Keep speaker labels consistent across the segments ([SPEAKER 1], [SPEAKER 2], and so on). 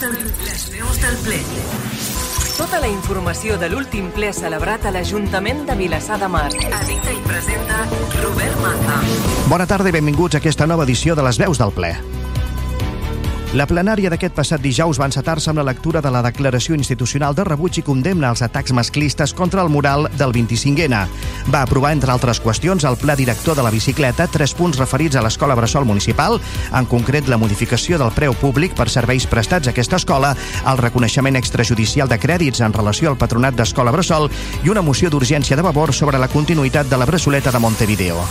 [SPEAKER 1] del, les veus del ple. Tota la informació de l'últim ple celebrat a l'Ajuntament de Vilassar de Mar. Edita i presenta Robert Maza.
[SPEAKER 2] Bona tarda i benvinguts a aquesta nova edició de les veus del ple. La plenària d'aquest passat dijous va encetar-se amb la lectura de la declaració institucional de rebuig i condemna als atacs masclistes contra el mural del 25N. Va aprovar, entre altres qüestions, el pla director de la bicicleta, tres punts referits a l'escola Bressol Municipal, en concret la modificació del preu públic per serveis prestats a aquesta escola, el reconeixement extrajudicial de crèdits en relació al patronat d'Escola Bressol i una moció d'urgència de Vavor sobre la continuïtat de la Bressoleta de Montevideo.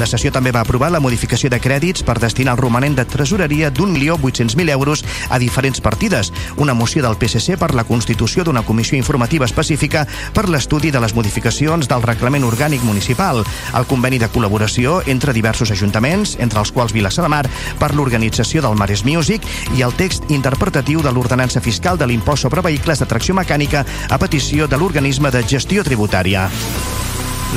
[SPEAKER 2] La sessió també va aprovar la modificació de crèdits per destinar el romanent de tresoreria d'1.800.000 euros a diferents partides, una moció del PSC per la constitució d'una comissió informativa específica per l'estudi de les modificacions del reglament orgànic municipal, el conveni de col·laboració entre diversos ajuntaments, entre els quals Vilassar de Mar, per l'organització del Mares Music i el text interpretatiu de l'ordenança fiscal de l'impost sobre vehicles de tracció mecànica a petició de l'organisme de gestió tributària.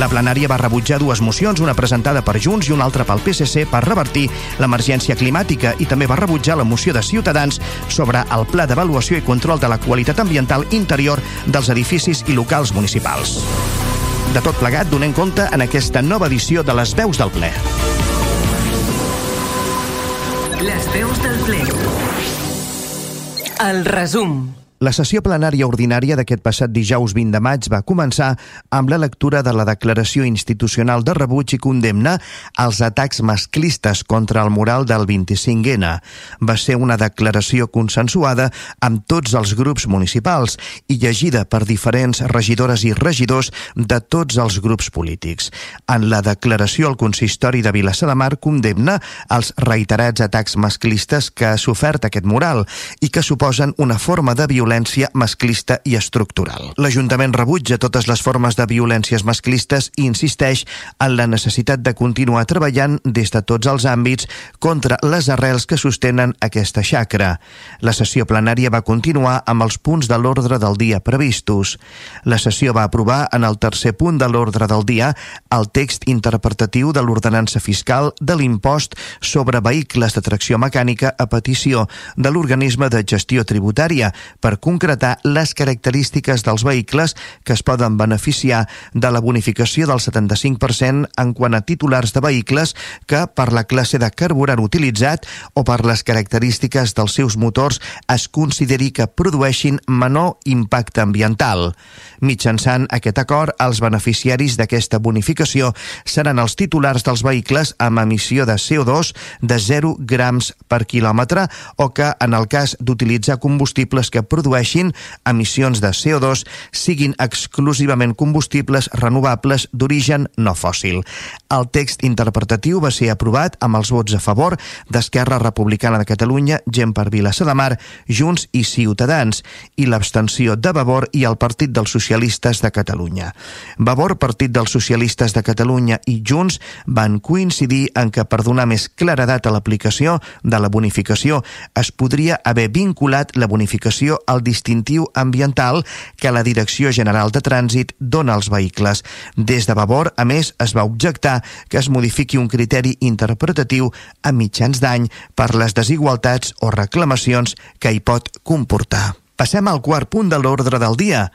[SPEAKER 2] La plenària va rebutjar dues mocions, una presentada per Junts i una altra pel PSC per revertir l'emergència climàtica i també va rebutjar la moció de Ciutadans sobre el pla d'avaluació i control de la qualitat ambiental interior dels edificis i locals municipals. De tot plegat, donem compte en aquesta nova edició de les veus del ple.
[SPEAKER 1] Les veus del ple. El resum.
[SPEAKER 2] La sessió plenària ordinària d'aquest passat dijous 20 de maig va començar amb la lectura de la declaració institucional de rebuig i condemna als atacs masclistes contra el mural del 25N. Va ser una declaració consensuada amb tots els grups municipals i llegida per diferents regidores i regidors de tots els grups polítics. En la declaració, el consistori de Vilassar de Mar condemna els reiterats atacs masclistes que ha sofert aquest mural i que suposen una forma de violència violència masclista i estructural. L'Ajuntament rebutja totes les formes de violències masclistes i insisteix en la necessitat de continuar treballant des de tots els àmbits contra les arrels que sostenen aquesta xacra. La sessió plenària va continuar amb els punts de l'ordre del dia previstos. La sessió va aprovar en el tercer punt de l'ordre del dia el text interpretatiu de l'ordenança fiscal de l'impost sobre vehicles de tracció mecànica a petició de l'organisme de gestió tributària per concretar les característiques dels vehicles que es poden beneficiar de la bonificació del 75% en quant a titulars de vehicles que per la classe de carburant utilitzat o per les característiques dels seus motors es consideri que produeixin menor impacte ambiental. Mitjançant aquest acord, els beneficiaris d'aquesta bonificació seran els titulars dels vehicles amb emissió de CO2 de 0 grams per quilòmetre o que, en el cas d'utilitzar combustibles que produeixin emissions de CO2 siguin exclusivament combustibles renovables d'origen no fòssil. El text interpretatiu va ser aprovat amb els vots a favor d'Esquerra Republicana de Catalunya, Gent per Vilassar de Junts i Ciutadans, i l'abstenció de Vavor i el Partit dels Socialistes de Catalunya. Vavor, Partit dels Socialistes de Catalunya i Junts van coincidir en que per donar més claredat a l'aplicació de la bonificació es podria haver vinculat la bonificació al distintiu ambiental que la Direcció General de Trànsit dona als vehicles. Des de Vavor, a més, es va objectar que es modifiqui un criteri interpretatiu a mitjans d'any per les desigualtats o reclamacions que hi pot comportar. Passem al quart punt de l'ordre del dia.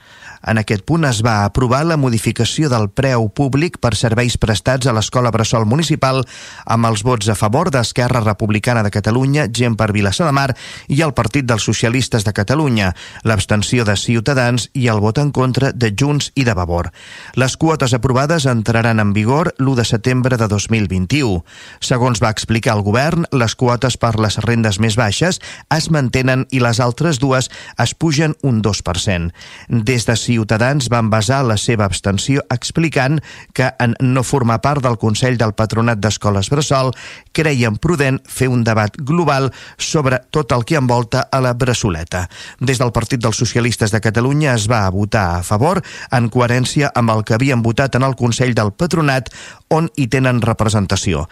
[SPEAKER 2] En aquest punt es va aprovar la modificació del preu públic per serveis prestats a l'Escola Bressol Municipal amb els vots a favor d'Esquerra Republicana de Catalunya, Gent per Vilassar de Mar i el Partit dels Socialistes de Catalunya, l'abstenció de Ciutadans i el vot en contra de Junts i de Vavor. Les quotes aprovades entraran en vigor l'1 de setembre de 2021. Segons va explicar el govern, les quotes per les rendes més baixes es mantenen i les altres dues es pugen un 2%. Des de Ciutadans van basar la seva abstenció explicant que en no formar part del Consell del Patronat d'Escoles Bressol creien prudent fer un debat global sobre tot el que envolta a la Bressoleta. Des del Partit dels Socialistes de Catalunya es va votar a favor en coherència amb el que havien votat en el Consell del Patronat on hi tenen representació.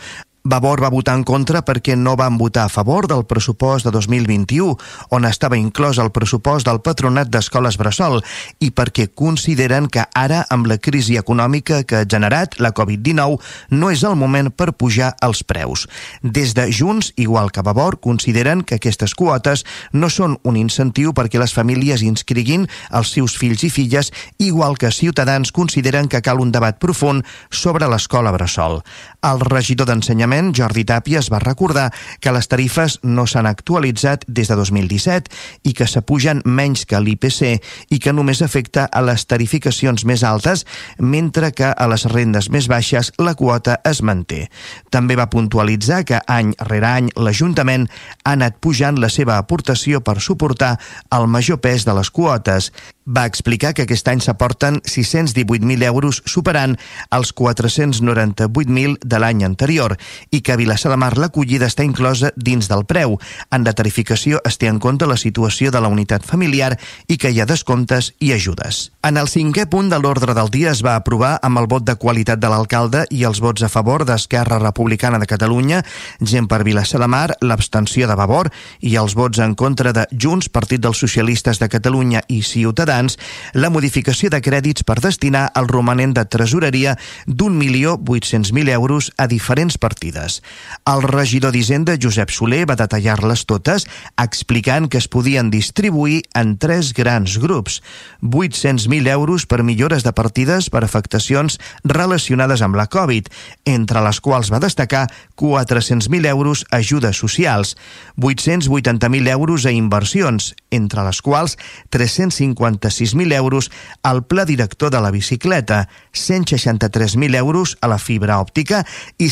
[SPEAKER 2] Vavor va votar en contra perquè no van votar a favor del pressupost de 2021, on estava inclòs el pressupost del Patronat d'Escoles Bressol, i perquè consideren que ara, amb la crisi econòmica que ha generat la Covid-19, no és el moment per pujar els preus. Des de Junts, igual que Vavor, consideren que aquestes quotes no són un incentiu perquè les famílies inscriguin els seus fills i filles, igual que Ciutadans consideren que cal un debat profund sobre l'escola Bressol. El regidor d'Ensenyament, Jordi Tàpies, va recordar que les tarifes no s'han actualitzat des de 2017 i que s'apugen menys que l'IPC i que només afecta a les tarificacions més altes, mentre que a les rendes més baixes la quota es manté. També va puntualitzar que any rere any l'Ajuntament ha anat pujant la seva aportació per suportar el major pes de les quotes va explicar que aquest any s'aporten 618.000 euros superant els 498.000 de l'any anterior i que a Vilassar de Mar l'acollida està inclosa dins del preu. En la tarificació es té en compte la situació de la unitat familiar i que hi ha descomptes i ajudes. En el cinquè punt de l'ordre del dia es va aprovar amb el vot de qualitat de l'alcalde i els vots a favor d'Esquerra Republicana de Catalunya, gent per Vilassar de Mar, l'abstenció de Vavor i els vots en contra de Junts, Partit dels Socialistes de Catalunya i Ciutadans la modificació de crèdits per destinar el romanent de tresoreria d'un milió 800.000 euros a diferents partides. El regidor d'Hisenda, Josep Soler, va detallar-les totes, explicant que es podien distribuir en tres grans grups. 800.000 euros per millores de partides per afectacions relacionades amb la Covid, entre les quals va destacar 400.000 euros a ajudes socials, 880.000 euros a inversions, entre les quals 350 46.000 euros al pla director de la bicicleta, 163.000 euros a la fibra òptica i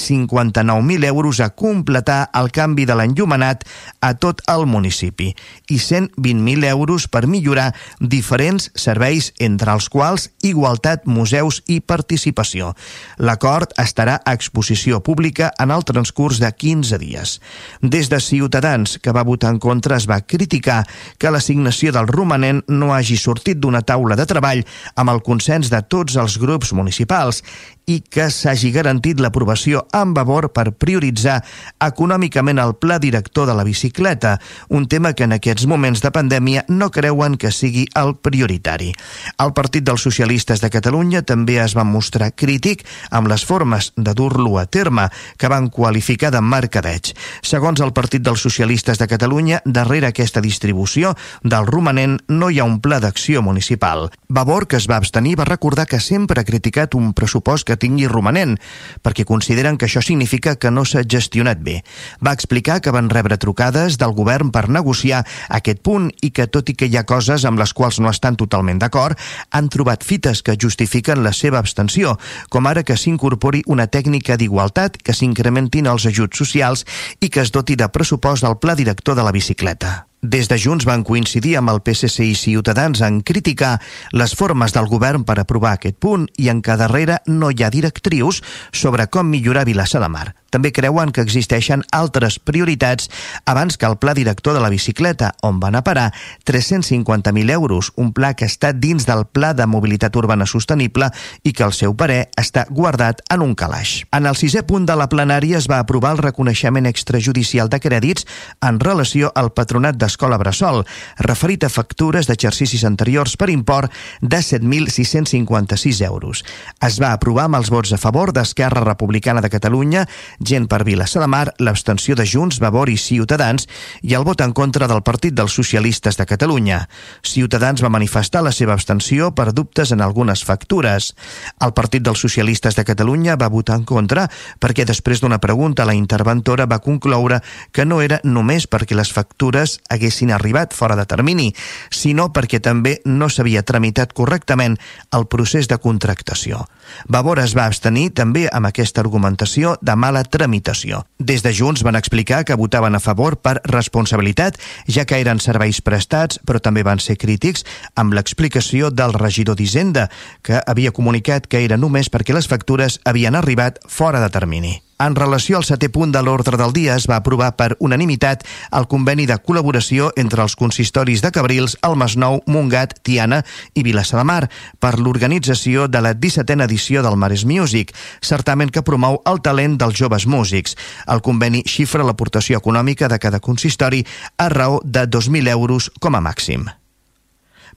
[SPEAKER 2] 59.000 euros a completar el canvi de l'enllumenat a tot el municipi i 120.000 euros per millorar diferents serveis entre els quals igualtat, museus i participació. L'acord estarà a exposició pública en el transcurs de 15 dies. Des de Ciutadans, que va votar en contra, es va criticar que l'assignació del romanent no hagi sortit d'una taula de treball amb el consens de tots els grups municipals i que s'hagi garantit l'aprovació amb favor per prioritzar econòmicament el pla director de la bicicleta, un tema que en aquests moments de pandèmia no creuen que sigui el prioritari. El Partit dels Socialistes de Catalunya també es va mostrar crític amb les formes de dur-lo a terme, que van qualificar de mercadeig. Segons el Partit dels Socialistes de Catalunya, darrere aquesta distribució del romanent no hi ha un pla d'acció municipal. Vavor, que es va abstenir, va recordar que sempre ha criticat un pressupost que que tingui romanent, perquè consideren que això significa que no s'ha gestionat bé. Va explicar que van rebre trucades del govern per negociar aquest punt i que, tot i que hi ha coses amb les quals no estan totalment d'acord, han trobat fites que justifiquen la seva abstenció, com ara que s'incorpori una tècnica d'igualtat, que s'incrementin els ajuts socials i que es doti de pressupost del pla director de la bicicleta. Des de Junts van coincidir amb el PSC i Ciutadans en criticar les formes del govern per aprovar aquest punt i en que darrere no hi ha directrius sobre com millorar Vilassar de Mar. També creuen que existeixen altres prioritats abans que el pla director de la bicicleta, on van a parar 350.000 euros, un pla que està dins del Pla de Mobilitat Urbana Sostenible i que el seu parer està guardat en un calaix. En el sisè punt de la plenària es va aprovar el reconeixement extrajudicial de crèdits en relació al patronat d'Escola Bressol, referit a factures d'exercicis anteriors per import de 7.656 euros. Es va aprovar amb els vots a favor d'Esquerra Republicana de Catalunya, gent per Vilassar de Mar, l'abstenció de Junts, Vavor i Ciutadans i el vot en contra del Partit dels Socialistes de Catalunya. Ciutadans va manifestar la seva abstenció per dubtes en algunes factures. El Partit dels Socialistes de Catalunya va votar en contra perquè després d'una pregunta la interventora va concloure que no era només perquè les factures haguessin arribat fora de termini, sinó perquè també no s'havia tramitat correctament el procés de contractació. Vavor es va abstenir també amb aquesta argumentació de mala tramitació. Des de Junts van explicar que votaven a favor per responsabilitat, ja que eren serveis prestats, però també van ser crítics amb l'explicació del regidor d'Hisenda, que havia comunicat que era només perquè les factures havien arribat fora de termini. En relació al setè punt de l'ordre del dia es va aprovar per unanimitat el conveni de col·laboració entre els consistoris de Cabrils, el Masnou, Mungat, Tiana i Vilassa de Mar per l'organització de la 17a edició del Mares Music, certament que promou el talent dels joves músics. El conveni xifra l'aportació econòmica de cada consistori a raó de 2.000 euros com a màxim.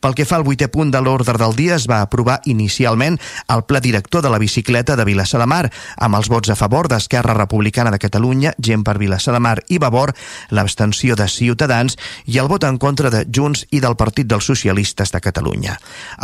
[SPEAKER 2] Pel que fa al vuitè punt de l'ordre del dia, es va aprovar inicialment el pla director de la bicicleta de Vilassar de Mar, amb els vots a favor d'Esquerra Republicana de Catalunya, Gent per Vilassar de Mar i Vavor, l'abstenció de Ciutadans i el vot en contra de Junts i del Partit dels Socialistes de Catalunya.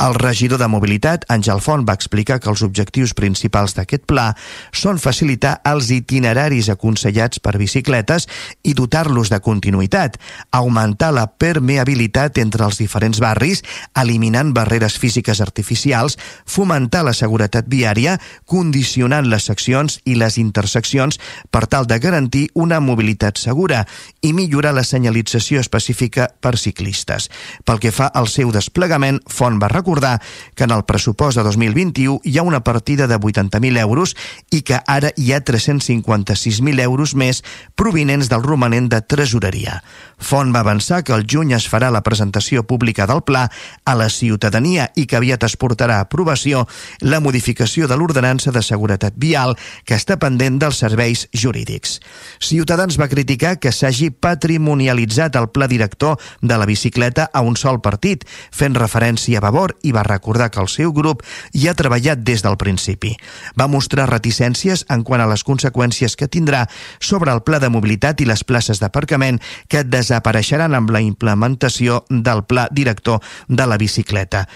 [SPEAKER 2] El regidor de Mobilitat, Àngel Font, va explicar que els objectius principals d'aquest pla són facilitar els itineraris aconsellats per bicicletes i dotar-los de continuïtat, augmentar la permeabilitat entre els diferents barris eliminant barreres físiques artificials, fomentar la seguretat viària, condicionant les seccions i les interseccions per tal de garantir una mobilitat segura i millorar la senyalització específica per ciclistes. Pel que fa al seu desplegament, Font va recordar que en el pressupost de 2021 hi ha una partida de 80.000 euros i que ara hi ha 356.000 euros més provinents del romanent de tresoreria. Font va avançar que el juny es farà la presentació pública del pla a la ciutadania i que aviat es portarà a aprovació la modificació de l'ordenança de seguretat vial que està pendent dels serveis jurídics. Ciutadans va criticar que s'hagi patrimonialitzat el pla director de la bicicleta a un sol partit, fent referència a Vavor i va recordar que el seu grup hi ha treballat des del principi. Va mostrar reticències en quant a les conseqüències que tindrà sobre el pla de mobilitat i les places d'aparcament que desapareixeran amb la implementació del pla director de la bicicleta.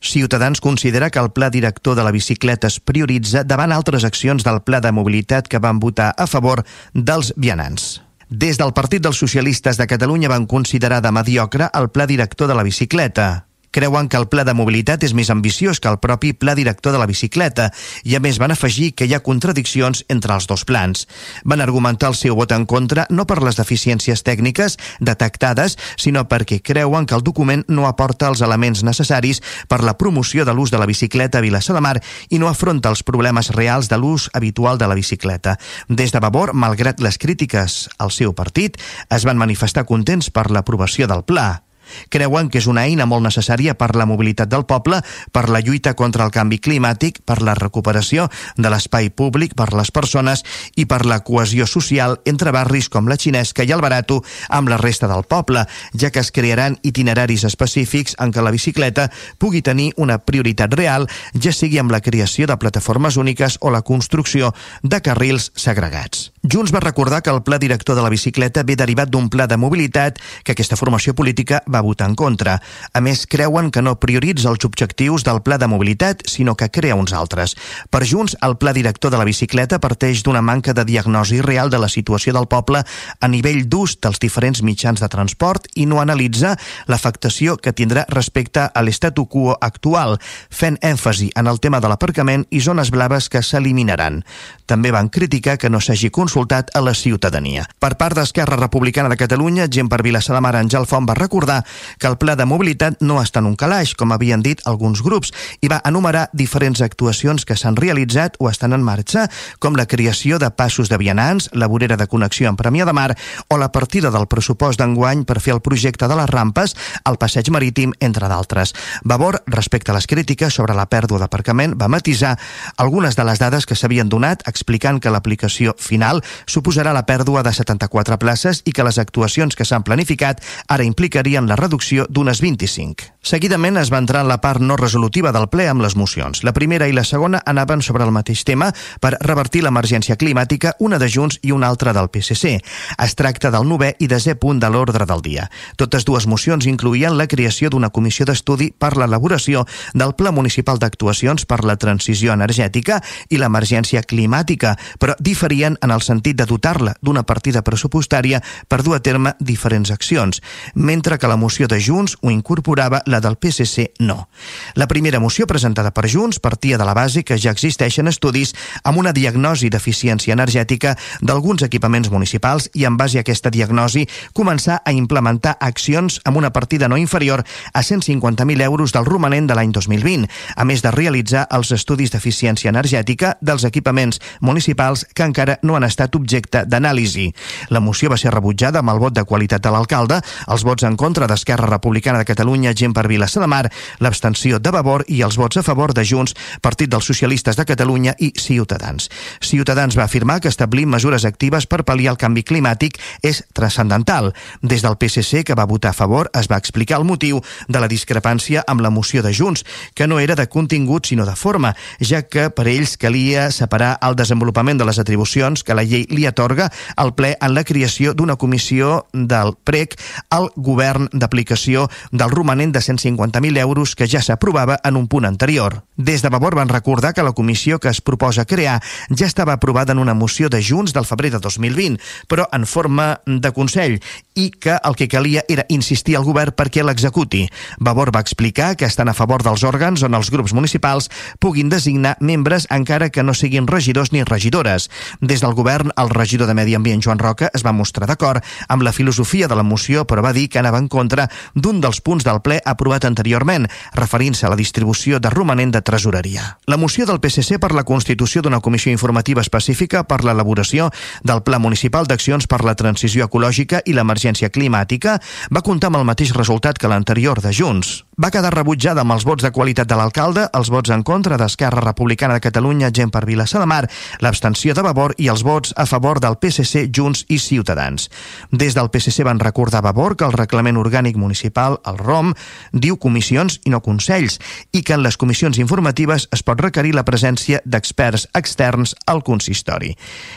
[SPEAKER 2] Ciutadans considera que el pla director de la bicicleta es prioritza davant altres accions del pla de mobilitat que van votar a favor dels vianants. Des del Partit dels Socialistes de Catalunya van considerar de mediocre el pla director de la bicicleta creuen que el pla de mobilitat és més ambiciós que el propi pla director de la bicicleta i a més van afegir que hi ha contradiccions entre els dos plans. Van argumentar el seu vot en contra no per les deficiències tècniques detectades, sinó perquè creuen que el document no aporta els elements necessaris per la promoció de l'ús de la bicicleta a Vilassar de Mar i no afronta els problemes reals de l'ús habitual de la bicicleta. Des de Vavor, malgrat les crítiques al seu partit, es van manifestar contents per l'aprovació del pla. Creuen que és una eina molt necessària per la mobilitat del poble, per la lluita contra el canvi climàtic, per la recuperació de l'espai públic per les persones i per la cohesió social entre barris com la Xinesca i el Barato amb la resta del poble, ja que es crearan itineraris específics en què la bicicleta pugui tenir una prioritat real, ja sigui amb la creació de plataformes úniques o la construcció de carrils segregats. Junts va recordar que el pla director de la bicicleta ve derivat d'un pla de mobilitat que aquesta formació política va votar en contra. A més, creuen que no prioritza els objectius del pla de mobilitat, sinó que crea uns altres. Per Junts, el pla director de la bicicleta parteix d'una manca de diagnosi real de la situació del poble a nivell d'ús dels diferents mitjans de transport i no analitza l'afectació que tindrà respecte a l'estatu quo actual, fent èmfasi en el tema de l'aparcament i zones blaves que s'eliminaran. També van criticar que no s'hagi consultat a la ciutadania. Per part d'Esquerra Republicana de Catalunya, gent per Vilassar de Mar, Àngel Font va recordar que el pla de mobilitat no està en un calaix, com havien dit alguns grups, i va enumerar diferents actuacions que s'han realitzat o estan en marxa, com la creació de passos de vianants, la vorera de connexió amb Premià de Mar o la partida del pressupost d'enguany per fer el projecte de les rampes al passeig marítim, entre d'altres. Vavor, respecte a les crítiques sobre la pèrdua d'aparcament, va matisar algunes de les dades que s'havien donat explicant que l'aplicació final suposarà la pèrdua de 74 places i que les actuacions que s'han planificat ara implicarien la reducció d'unes 25. Seguidament es va entrar en la part no resolutiva del ple amb les mocions. La primera i la segona anaven sobre el mateix tema per revertir l'emergència climàtica, una de Junts i una altra del PSC. Es tracta del novè i desè punt de l'ordre del dia. Totes dues mocions incluïen la creació d'una comissió d'estudi per l'elaboració del Pla Municipal d'Actuacions per la Transició Energètica i l'Emergència Climàtica, però diferien en el sentit sentit de dotar-la d'una partida pressupostària per dur a terme diferents accions, mentre que la moció de Junts ho incorporava, la del PSC no. La primera moció presentada per Junts partia de la base que ja existeixen estudis amb una diagnosi d'eficiència energètica d'alguns equipaments municipals i en base a aquesta diagnosi començar a implementar accions amb una partida no inferior a 150.000 euros del romanent de l'any 2020, a més de realitzar els estudis d'eficiència energètica dels equipaments municipals que encara no han estat objecte d'anàlisi. La moció va ser rebutjada amb el vot de qualitat de l'alcalde, els vots en contra d'Esquerra Republicana de Catalunya, gent per Vilassa de Mar, l'abstenció de Vavor i els vots a favor de Junts, Partit dels Socialistes de Catalunya i Ciutadans. Ciutadans va afirmar que establir mesures actives per pal·liar el canvi climàtic és transcendental. Des del PSC, que va votar a favor, es va explicar el motiu de la discrepància amb la moció de Junts, que no era de contingut sinó de forma, ja que per ells calia separar el desenvolupament de les atribucions que la llei li atorga al ple en la creació d'una comissió del PREC al govern d'aplicació del romanent de 150.000 euros que ja s'aprovava en un punt anterior. Des de Vavor van recordar que la comissió que es proposa crear ja estava aprovada en una moció de Junts del febrer de 2020, però en forma de Consell, i que el que calia era insistir al govern perquè l'executi. Vavor va explicar que estan a favor dels òrgans on els grups municipals puguin designar membres encara que no siguin regidors ni regidores. Des del govern, el regidor de Medi Ambient, Joan Roca, es va mostrar d'acord amb la filosofia de la moció, però va dir que anava en contra d'un dels punts del ple aprovat anteriorment, referint-se a la distribució de romanent de tresoreria. La moció del PSC per la constitució d'una comissió informativa específica per l'elaboració del Pla Municipal d'Accions per la Transició Ecològica i l'Emergència Climàtica va comptar amb el mateix resultat que l'anterior de Junts. Va quedar rebutjada amb els vots de qualitat de l'alcalde, els vots en contra d'Esquerra Republicana de Catalunya, gent per Vilassa de Mar, l'abstenció de Vavor i els vots a favor del PSC, Junts i Ciutadans. Des del PSC van recordar a Vavor que el reglament orgànic municipal, el ROM, diu comissions i no consells, i que en les comissions informatives es pot requerir la presència d'experts externs al consistori.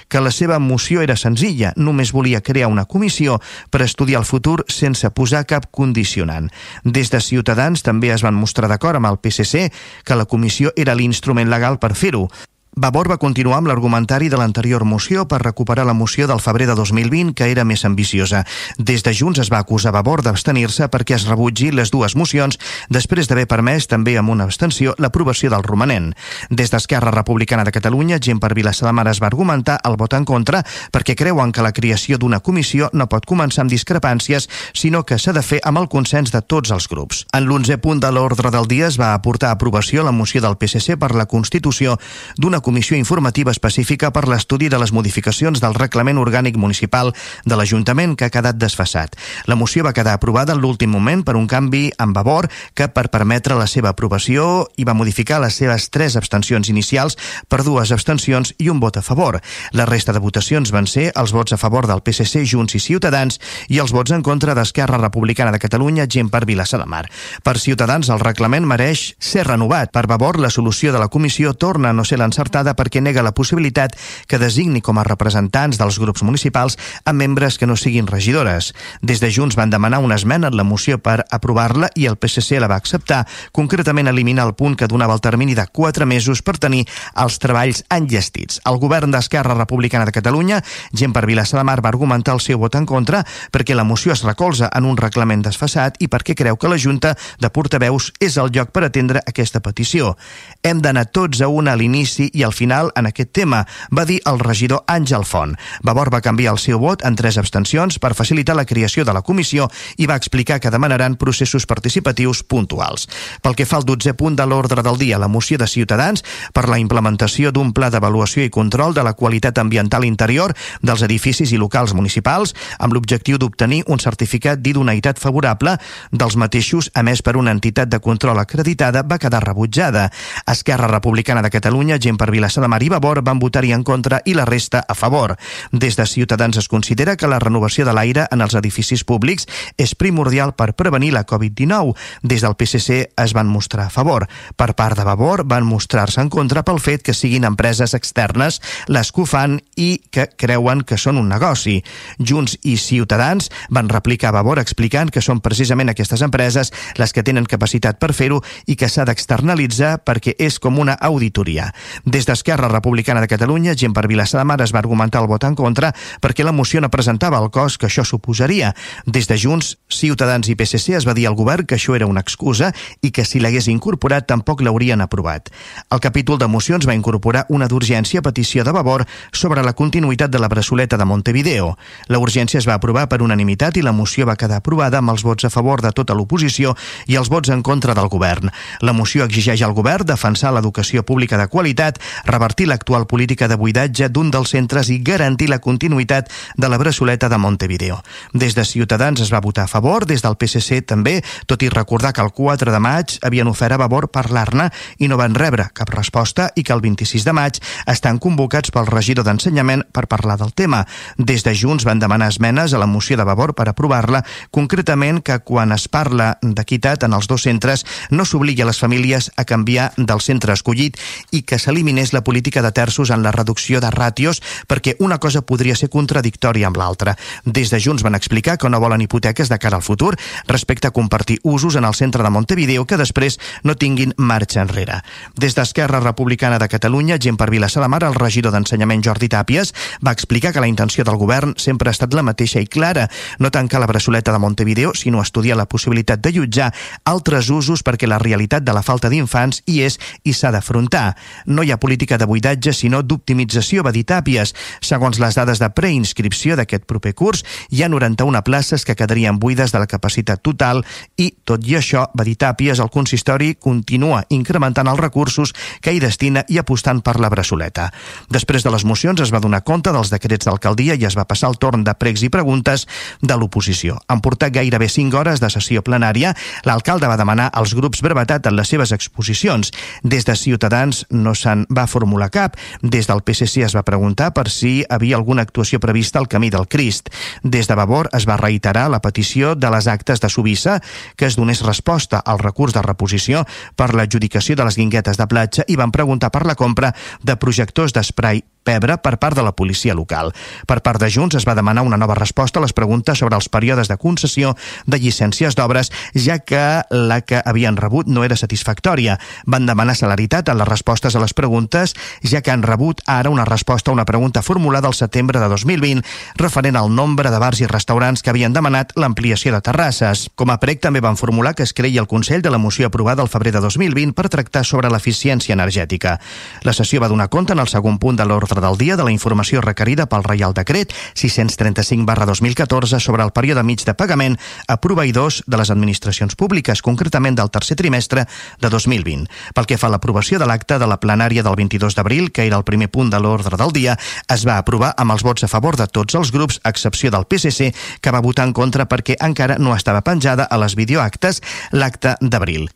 [SPEAKER 2] Que la seva moció era senzilla, només volia crear una comissió per estudiar el futur sense posar cap condicionant. Des de Ciutadans Ciutadans també es van mostrar d'acord amb el PSC que la comissió era l'instrument legal per fer-ho. Vavor va continuar amb l'argumentari de l'anterior moció per recuperar la moció del febrer de 2020, que era més ambiciosa. Des de Junts es va acusar Vavor d'abstenir-se perquè es rebutgi les dues mocions, després d'haver permès, també amb una abstenció, l'aprovació del romanent. Des d'Esquerra Republicana de Catalunya, gent per Vilassa de Mar es va argumentar el vot en contra perquè creuen que la creació d'una comissió no pot començar amb discrepàncies, sinó que s'ha de fer amb el consens de tots els grups. En l'onze punt de l'ordre del dia es va aportar a aprovació la moció del PSC per la constitució d'una comissió informativa específica per l'estudi de les modificacions del reglament orgànic municipal de l'Ajuntament que ha quedat desfassat. La moció va quedar aprovada en l'últim moment per un canvi en Vavor que per permetre la seva aprovació i va modificar les seves tres abstencions inicials per dues abstencions i un vot a favor. La resta de votacions van ser els vots a favor del PSC, Junts i Ciutadans i els vots en contra d'Esquerra Republicana de Catalunya, gent per Vilassa de Mar. Per Ciutadans, el reglament mereix ser renovat. Per Vavor, la solució de la comissió torna a no ser l'encertada acceptada perquè nega la possibilitat que designi com a representants dels grups municipals a membres que no siguin regidores. Des de Junts van demanar una esmena en la moció per aprovar-la i el PSC la va acceptar, concretament eliminar el punt que donava el termini de 4 mesos per tenir els treballs enllestits. El govern d'Esquerra Republicana de Catalunya, gent per Vilassa de Mar, va argumentar el seu vot en contra perquè la moció es recolza en un reglament desfassat i perquè creu que la Junta de Portaveus és el lloc per atendre aquesta petició. Hem d'anar tots a una a l'inici i al final en aquest tema, va dir el regidor Àngel Font. Vavor va canviar el seu vot en tres abstencions per facilitar la creació de la comissió i va explicar que demanaran processos participatius puntuals. Pel que fa al 12 punt de l'ordre del dia, la moció de Ciutadans per la implementació d'un pla d'avaluació i control de la qualitat ambiental interior dels edificis i locals municipals amb l'objectiu d'obtenir un certificat d'idoneïtat favorable dels mateixos emès per una entitat de control acreditada va quedar rebutjada. Esquerra Republicana de Catalunya, gent per Vilassa de Mar i Vavor van votar-hi en contra i la resta a favor. Des de Ciutadans es considera que la renovació de l'aire en els edificis públics és primordial per prevenir la Covid-19. Des del PSC es van mostrar a favor. Per part de Vavor van mostrar-se en contra pel fet que siguin empreses externes les que ho fan i que creuen que són un negoci. Junts i Ciutadans van replicar a Vavor explicant que són precisament aquestes empreses les que tenen capacitat per fer-ho i que s'ha d'externalitzar perquè és com una auditoria. Des Des d'Esquerra Republicana de Catalunya, gent per Vilassar de Mar es va argumentar el vot en contra perquè la moció no presentava el cost que això suposaria. Des de Junts, Ciutadans i PSC es va dir al govern que això era una excusa i que si l'hagués incorporat tampoc l'haurien aprovat. El capítol de mocions va incorporar una d'urgència petició de Vavor sobre la continuïtat de la braçoleta de Montevideo. La urgència es va aprovar per unanimitat i la moció va quedar aprovada amb els vots a favor de tota l'oposició i els vots en contra del govern. La moció exigeix al govern defensar l'educació pública de qualitat, revertir l'actual política de buidatge d'un dels centres i garantir la continuïtat de la braçoleta de Montevideo. Des de Ciutadans es va votar a favor, des del PSC també, tot i recordar que el 4 de maig havien ofert a Vavor parlar-ne i no van rebre cap resposta i que el 26 de maig estan convocats pel regidor d'Ensenyament per parlar del tema. Des de Junts van demanar esmenes a la moció de Vavor per aprovar-la, concretament que quan es parla d'equitat en els dos centres no s'obligui a les famílies a canviar del centre escollit i que s'eliminés la política de terços en la reducció de ràtios perquè una cosa podria ser contradictòria amb l'altra. Des de Junts van explicar que no volen hipoteques de cara al futur respecte a compartir usos en el centre de Montevideo que després no tinguin marxa enrere. Des d'Esquerra Republicana de Catalunya, gent per Vilassar de Mar, el regidor d'Ensenyament Jordi Tàpies va explicar que la intenció del govern sempre ha estat la mateixa i clara, no tancar la braçoleta de Montevideo, sinó estudiar la possibilitat de jutjar altres usos perquè la realitat de la falta d'infants hi és i s'ha d'afrontar. No hi ha política de buidatge, sinó d'optimització, va dir Tàpies. Segons les dades de preinscripció d'aquest proper curs, hi ha 91 places que quedarien buides de la capacitat total i, tot i això, va dir Tàpies, el consistori continua incrementant els recursos que hi destina i apostant per la braçoleta. Després de les mocions es va donar compte dels decrets d'alcaldia i es va passar el torn de pregs i preguntes de l'oposició. Han portat gairebé 5 hores de sessió plenària. L'alcalde va demanar als grups brevetat en les seves exposicions. Des de Ciutadans no se'n va formular cap. Des del PSC es va preguntar per si havia alguna actuació prevista al camí del Crist. Des de Vavor es va reiterar la petició de les actes de Subissa que es donés resposta al recurs de reposició per l'adjudicació de les guinguetes de platja i van preguntar per la compra de projectors d'esprai pebre per part de la policia local. Per part de Junts es va demanar una nova resposta a les preguntes sobre els períodes de concessió de llicències d'obres, ja que la que havien rebut no era satisfactòria. Van demanar celeritat en les respostes a les preguntes, ja que han rebut ara una resposta a una pregunta formulada al setembre de 2020 referent al nombre de bars i restaurants que havien demanat l'ampliació de terrasses. Com a prec també van formular que es creï el Consell de la moció aprovada al febrer de 2020 per tractar sobre l'eficiència energètica. La sessió va donar compte en el segon punt de l'ordre l'ordre del dia de la informació requerida pel Reial Decret 635 barra 2014 sobre el període mig de pagament a proveïdors de les administracions públiques, concretament del tercer trimestre de 2020. Pel que fa a l'aprovació de l'acte de la plenària del 22 d'abril, que era el primer punt de l'ordre del dia, es va aprovar amb els vots a favor de tots els grups, a excepció del PSC, que va votar en contra perquè encara no estava penjada a les videoactes l'acte d'abril.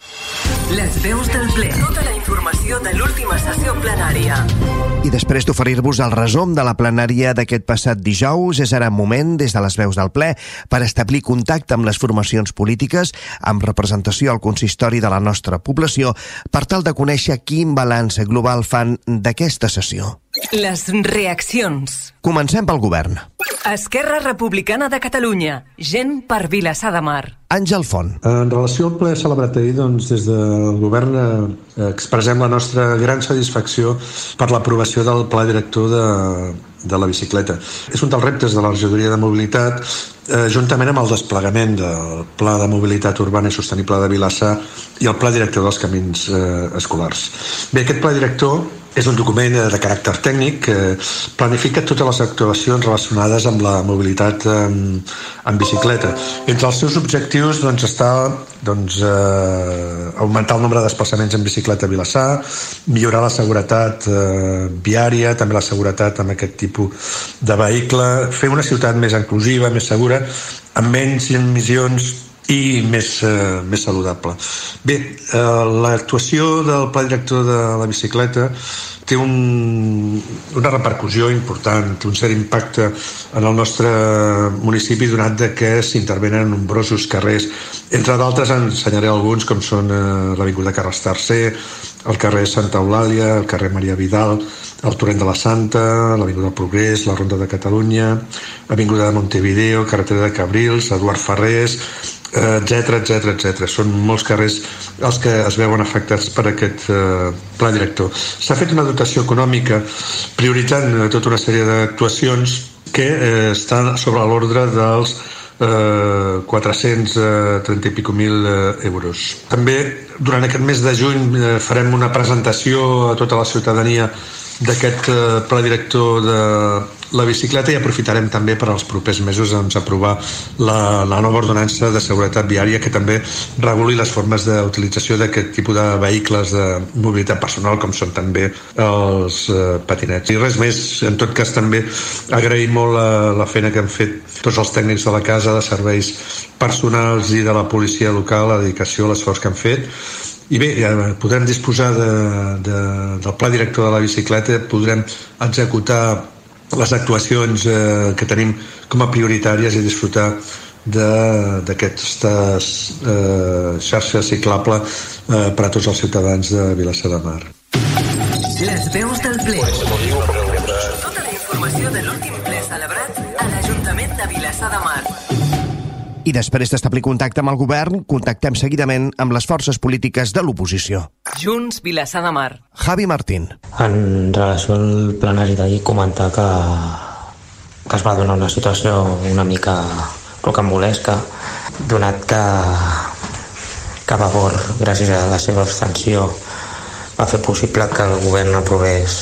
[SPEAKER 1] Les veus del ple. Tota la informació de l'última sessió plenària.
[SPEAKER 2] I després d'oferir-vos el resum de la plenària d'aquest passat dijous, és ara moment, des de les veus del ple, per establir contacte amb les formacions polítiques, amb representació al consistori de la nostra població, per tal de conèixer quin balanç global fan d'aquesta sessió.
[SPEAKER 1] Les reaccions.
[SPEAKER 2] Comencem pel govern.
[SPEAKER 1] Esquerra Republicana de Catalunya. Gent per Vilassar de Mar.
[SPEAKER 2] Àngel Font.
[SPEAKER 3] En relació al ple celebrat ahir, doncs, des del govern eh, expressem la nostra gran satisfacció per l'aprovació del pla director de, de la bicicleta. És un dels reptes de la regidoria de mobilitat eh, juntament amb el desplegament del Pla de Mobilitat Urbana i Sostenible de Vilassar i el Pla Director dels Camins eh, Escolars. Bé, aquest pla director és un document de caràcter tècnic que planifica totes les actuacions relacionades amb la mobilitat en, en bicicleta. Entre els seus objectius doncs, està doncs, eh, augmentar el nombre de desplaçaments en bicicleta a Vilassar, millorar la seguretat eh, viària, també la seguretat amb aquest tipus de vehicle, fer una ciutat més inclusiva, més segura, amb menys emissions i més, eh, més saludable. Bé, eh, l'actuació del pla director de la bicicleta té un, una repercussió important, un cert impacte en el nostre municipi donat que s'intervenen nombrosos carrers. Entre d'altres ensenyaré alguns com són eh, l'Avinguda Carles Tercer, el carrer Santa Eulàlia, el carrer Maria Vidal, el Torrent de la Santa, l'Avinguda Progrés, la Ronda de Catalunya, l'Avinguda de Montevideo, carretera de Cabrils, Eduard Ferrés, etc etc etc. Són molts carrers els que es veuen afectats per aquest eh, pla director. S'ha fet una dotació econòmica prioritzant eh, tota una sèrie d'actuacions que eh, estan sobre l'ordre dels eh, 430 i pico mil eh, euros. També durant aquest mes de juny eh, farem una presentació a tota la ciutadania d'aquest eh, pla director de la bicicleta i aprofitarem també per als propers mesos doncs, aprovar la, la nova ordenança de seguretat viària que també reguli les formes d'utilització d'aquest tipus de vehicles de mobilitat personal com són també els eh, patinets. I res més, en tot cas també agrair molt la, la feina que han fet tots els tècnics de la casa, de serveis personals i de la policia local, la dedicació, l'esforç que han fet i bé, ja podrem disposar de, de, del pla director de la bicicleta, podrem executar les actuacions eh, que tenim com a prioritàries i disfrutar d'aquestes eh, xarxes ciclable eh, per a tots els ciutadans de Vilassar de Mar.
[SPEAKER 1] Les veus del ple. Tota la informació de l'últim
[SPEAKER 2] I després d'establir contacte amb el govern, contactem seguidament amb les forces polítiques de l'oposició.
[SPEAKER 1] Junts, Vilassar de Mar.
[SPEAKER 2] Javi Martín.
[SPEAKER 4] En relació al plenari d'ahir, comentar que, que es va donar una situació una mica rocambolesca, donat que, que Vavor, gràcies a la seva abstenció, va fer possible que el govern aprovés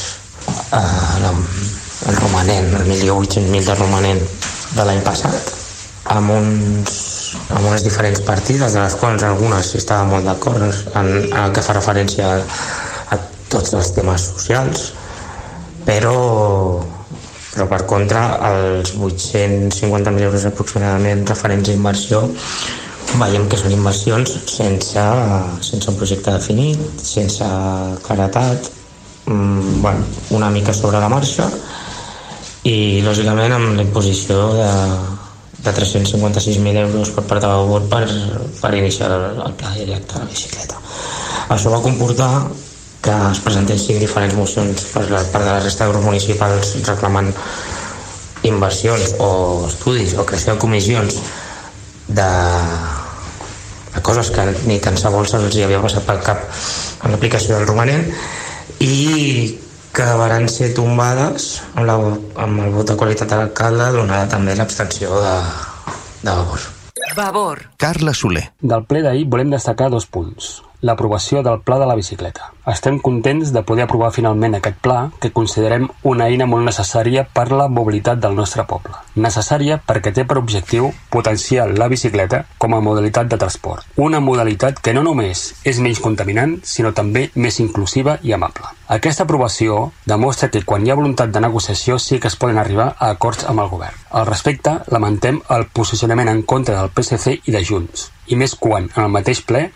[SPEAKER 4] eh, el romanent, el 1.800.000 de romanent de l'any passat, amb, uns, amb unes diferents partides, de les quals algunes estaven molt d'acord en, en el que fa referència a, a tots els temes socials, però, però per contra els 850.000 euros aproximadament referents a inversió veiem que són inversions sense, sense un projecte definit, sense claretat, mm, bueno, una mica sobre la marxa i lògicament amb la imposició de, de 356.000 euros per part de Vavor per, per iniciar el, el pla directe de la bicicleta. Això va comportar que es presentessin diferents mocions per la part de la resta de grups municipals reclamant inversions o estudis o creació de comissions de, de coses que ni tan sols els hi havia passat pel cap en l'aplicació del romanent i que van ser tombades amb, la, amb el vot de qualitat de l'alcalde donada també l'abstenció de, de Vavor.
[SPEAKER 1] Vavor.
[SPEAKER 2] Carla Soler.
[SPEAKER 5] Del ple d'ahir volem destacar dos punts. L'aprovació del Pla de la Bicicleta. Estem contents de poder aprovar finalment aquest pla que considerem una eina molt necessària per la mobilitat del nostre poble. Necessària perquè té per objectiu potenciar la bicicleta com a modalitat de transport. Una modalitat que no només és menys contaminant, sinó també més inclusiva i amable. Aquesta aprovació demostra que quan hi ha voluntat de negociació sí que es poden arribar a acords amb el govern. Al respecte, lamentem el posicionament en contra del PSC i de Junts, i més quan, en el mateix ple,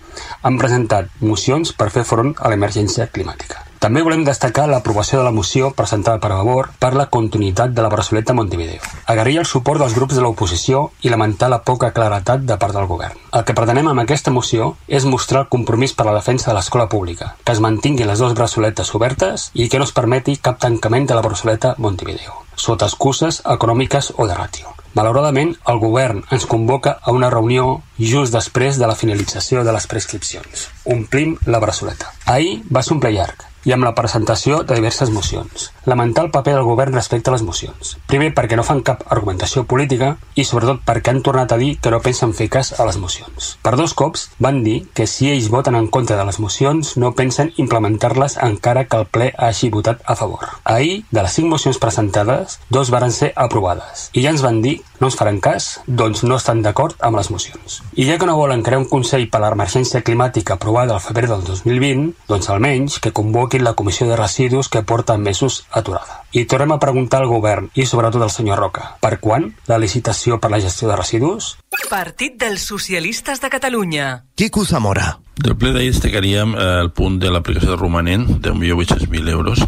[SPEAKER 5] han presentat mocions per fer front a l'emergència climàtica. També volem destacar l'aprovació de la moció presentada per Vavor per la continuïtat de la braçoleta Montevideo. Agrair el suport dels grups de l'oposició i lamentar la poca claretat de part del govern. El que pretenem amb aquesta moció és mostrar el compromís per la defensa de l'escola pública, que es mantinguin les dues braçoletes obertes i que no es permeti cap tancament de la braçoleta Montevideo, sota excuses econòmiques o de ràtio. Malauradament, el govern ens convoca a una reunió just després de la finalització de les prescripcions. Omplim la braçoleta. Ahir va ser un ple llarg, i amb la presentació de diverses mocions. Lamentar el paper del govern respecte a les mocions. Primer perquè no fan cap argumentació política i sobretot perquè han tornat a dir que no pensen fer cas a les mocions. Per dos cops van dir que si ells voten en contra de les mocions no pensen implementar-les encara que el ple hagi votat a favor. Ahir, de les cinc mocions presentades, dos varen ser aprovades i ja ens van dir no ens faran cas, doncs no estan d'acord amb les mocions. I ja que no volen crear un Consell per a l'emergència climàtica aprovada al febrer del 2020, doncs almenys que convoquin la Comissió de Residus que porta mesos aturada. I tornem a preguntar al govern i sobretot al senyor Roca, per quan la licitació per la gestió de residus?
[SPEAKER 1] Partit dels Socialistes de Catalunya.
[SPEAKER 2] Quico Zamora.
[SPEAKER 6] Del ple d'ahir destacaríem eh, el punt de l'aplicació del romanent de 1.800.000 euros.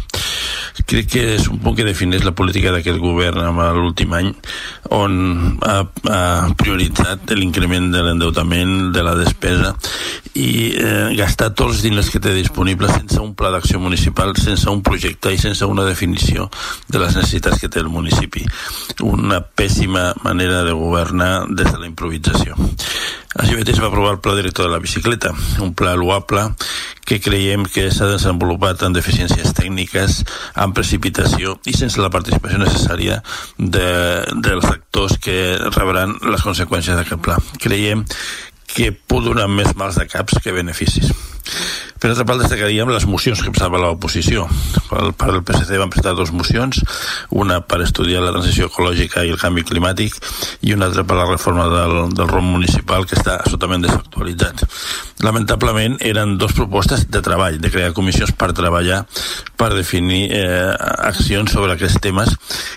[SPEAKER 6] Crec que és un punt que defineix la política d'aquest govern amb l'últim any on ha, ha prioritzat l'increment de l'endeutament, de la despesa i eh, gastar tots els diners que té disponibles sense un pla d'acció municipal, sense un projecte i sense una definició de les necessitats que té el municipi. Una pèssima manera de governar des de la improvisació. Així mateix va aprovar el Pla Director de la Bicicleta, un pla loable que creiem que s'ha desenvolupat amb deficiències tècniques, amb precipitació i sense la participació necessària de, dels actors que rebran les conseqüències d'aquest pla. Creiem que pot donar més mals de caps que beneficis. Per altra part, destacaríem les mocions que presentava l'oposició. Per part del PSC van presentar dues mocions, una per estudiar la transició ecològica i el canvi climàtic i una altra per la reforma del, del ROM municipal que està absolutament desactualitzat. Lamentablement eren dues propostes de treball, de crear comissions per treballar per definir eh, accions sobre aquests temes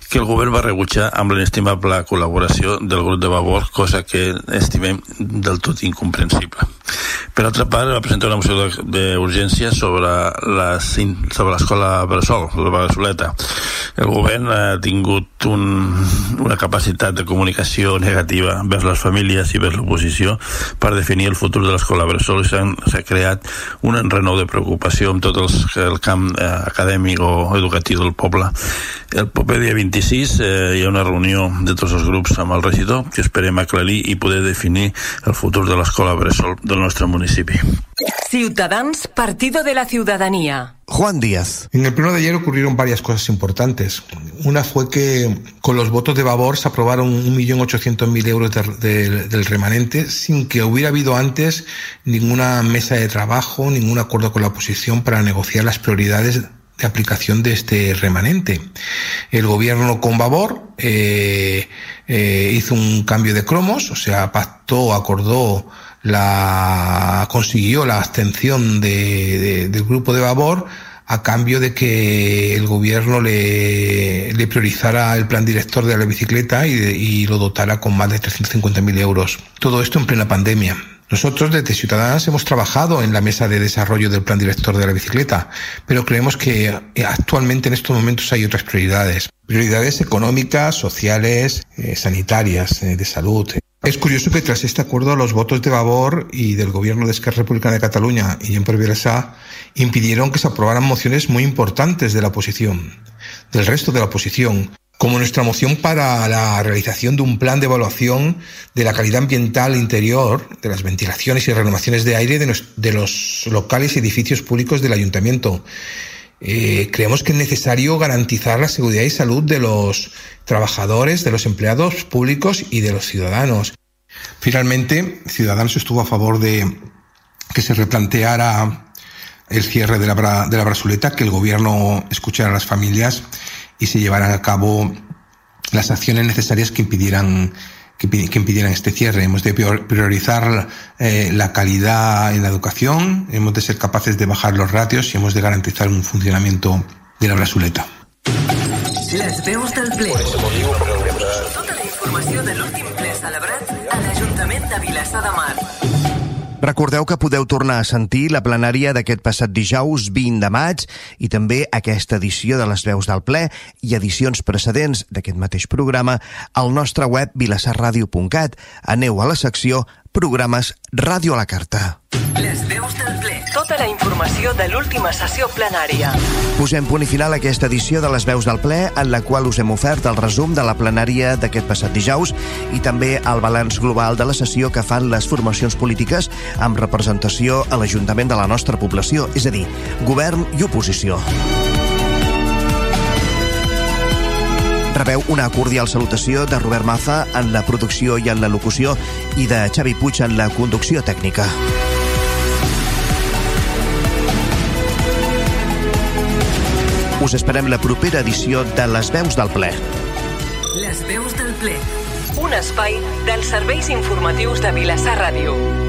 [SPEAKER 6] que el govern va rebutjar amb l'inestimable col·laboració del grup de Vavor, cosa que estimem del tot incomprensible. Per altra part, va presentar una moció d'urgència sobre l'escola Bressol, la Bressoleta. El govern ha tingut un, una capacitat de comunicació negativa vers les famílies i vers l'oposició per definir el futur de l'escola Bressol i s'ha creat un enrenou de preocupació amb tot els, el camp eh, acadèmic o educatiu del poble. El proper dia 26 eh, hi ha una reunió de tots els grups amb el regidor que esperem aclarir i poder definir el futur de l'escola Bressol del nostre municipi.
[SPEAKER 1] Ciudadans, Partido de la Ciudadanía.
[SPEAKER 2] Juan Díaz.
[SPEAKER 7] En el pleno de ayer ocurrieron varias cosas importantes. Una fue que con los votos de Vavor se aprobaron 1.800.000 euros de, de, del remanente sin que hubiera habido antes ninguna mesa de trabajo, ningún acuerdo con la oposición para negociar las prioridades de aplicación de este remanente. El gobierno con Vavor eh, eh, hizo un cambio de cromos, o sea, pactó, acordó la consiguió la abstención de, de, del grupo de Vavor a cambio de que el gobierno le, le priorizara el plan director de la bicicleta y, y lo dotara con más de 350.000 euros. Todo esto en plena pandemia. Nosotros desde Ciudadanas hemos trabajado en la mesa de desarrollo del plan director de la bicicleta, pero creemos que actualmente en estos momentos hay otras prioridades. Prioridades económicas, sociales, eh, sanitarias, eh, de salud. Es curioso que tras este acuerdo los votos de Vavor y del gobierno de Esquerra Republicana de Cataluña y en Perversa impidieron que se aprobaran mociones muy importantes de la oposición, del resto de la oposición, como nuestra moción para la realización de un plan de evaluación de la calidad ambiental interior, de las ventilaciones y renovaciones de aire de, los, locales y edificios públicos del ayuntamiento. Eh, creemos que es necesario garantizar la seguridad y salud de los trabajadores, de los empleados públicos y de los ciudadanos. Finalmente, Ciudadanos estuvo a favor de que se replanteara el cierre de la, de la brazuleta, que el gobierno escuchara a las familias y se llevaran a cabo las acciones necesarias que impidieran que, impidieran este cierre. Hemos de priorizar eh, la calidad en la educación, hemos de ser capaces de bajar los ratios y hemos de garantizar un funcionamiento de la
[SPEAKER 1] ple. Tota
[SPEAKER 2] Recordeu que podeu tornar a sentir la plenària d'aquest passat dijous 20 de maig i també aquesta edició de les veus del ple i edicions precedents d'aquest mateix programa al nostre web vilassarradio.cat. Aneu a la secció Programes Ràdio a la Carta.
[SPEAKER 1] Les veus del ple. Tota la informació de l'última sessió plenària.
[SPEAKER 2] Posem punt i final a aquesta edició de les veus del ple, en la qual us hem ofert el resum de la plenària d'aquest passat dijous i també el balanç global de la sessió que fan les formacions polítiques amb representació a l'Ajuntament de la nostra població, és a dir, govern i oposició. Rebeu una cordial salutació de Robert Maza en la producció i en la locució i de Xavi Puig en la conducció tècnica. Us esperem la propera edició de Les Veus del Ple.
[SPEAKER 1] Les veus del ple. Un espai dels serveis informatius de Vilassar Ràdio.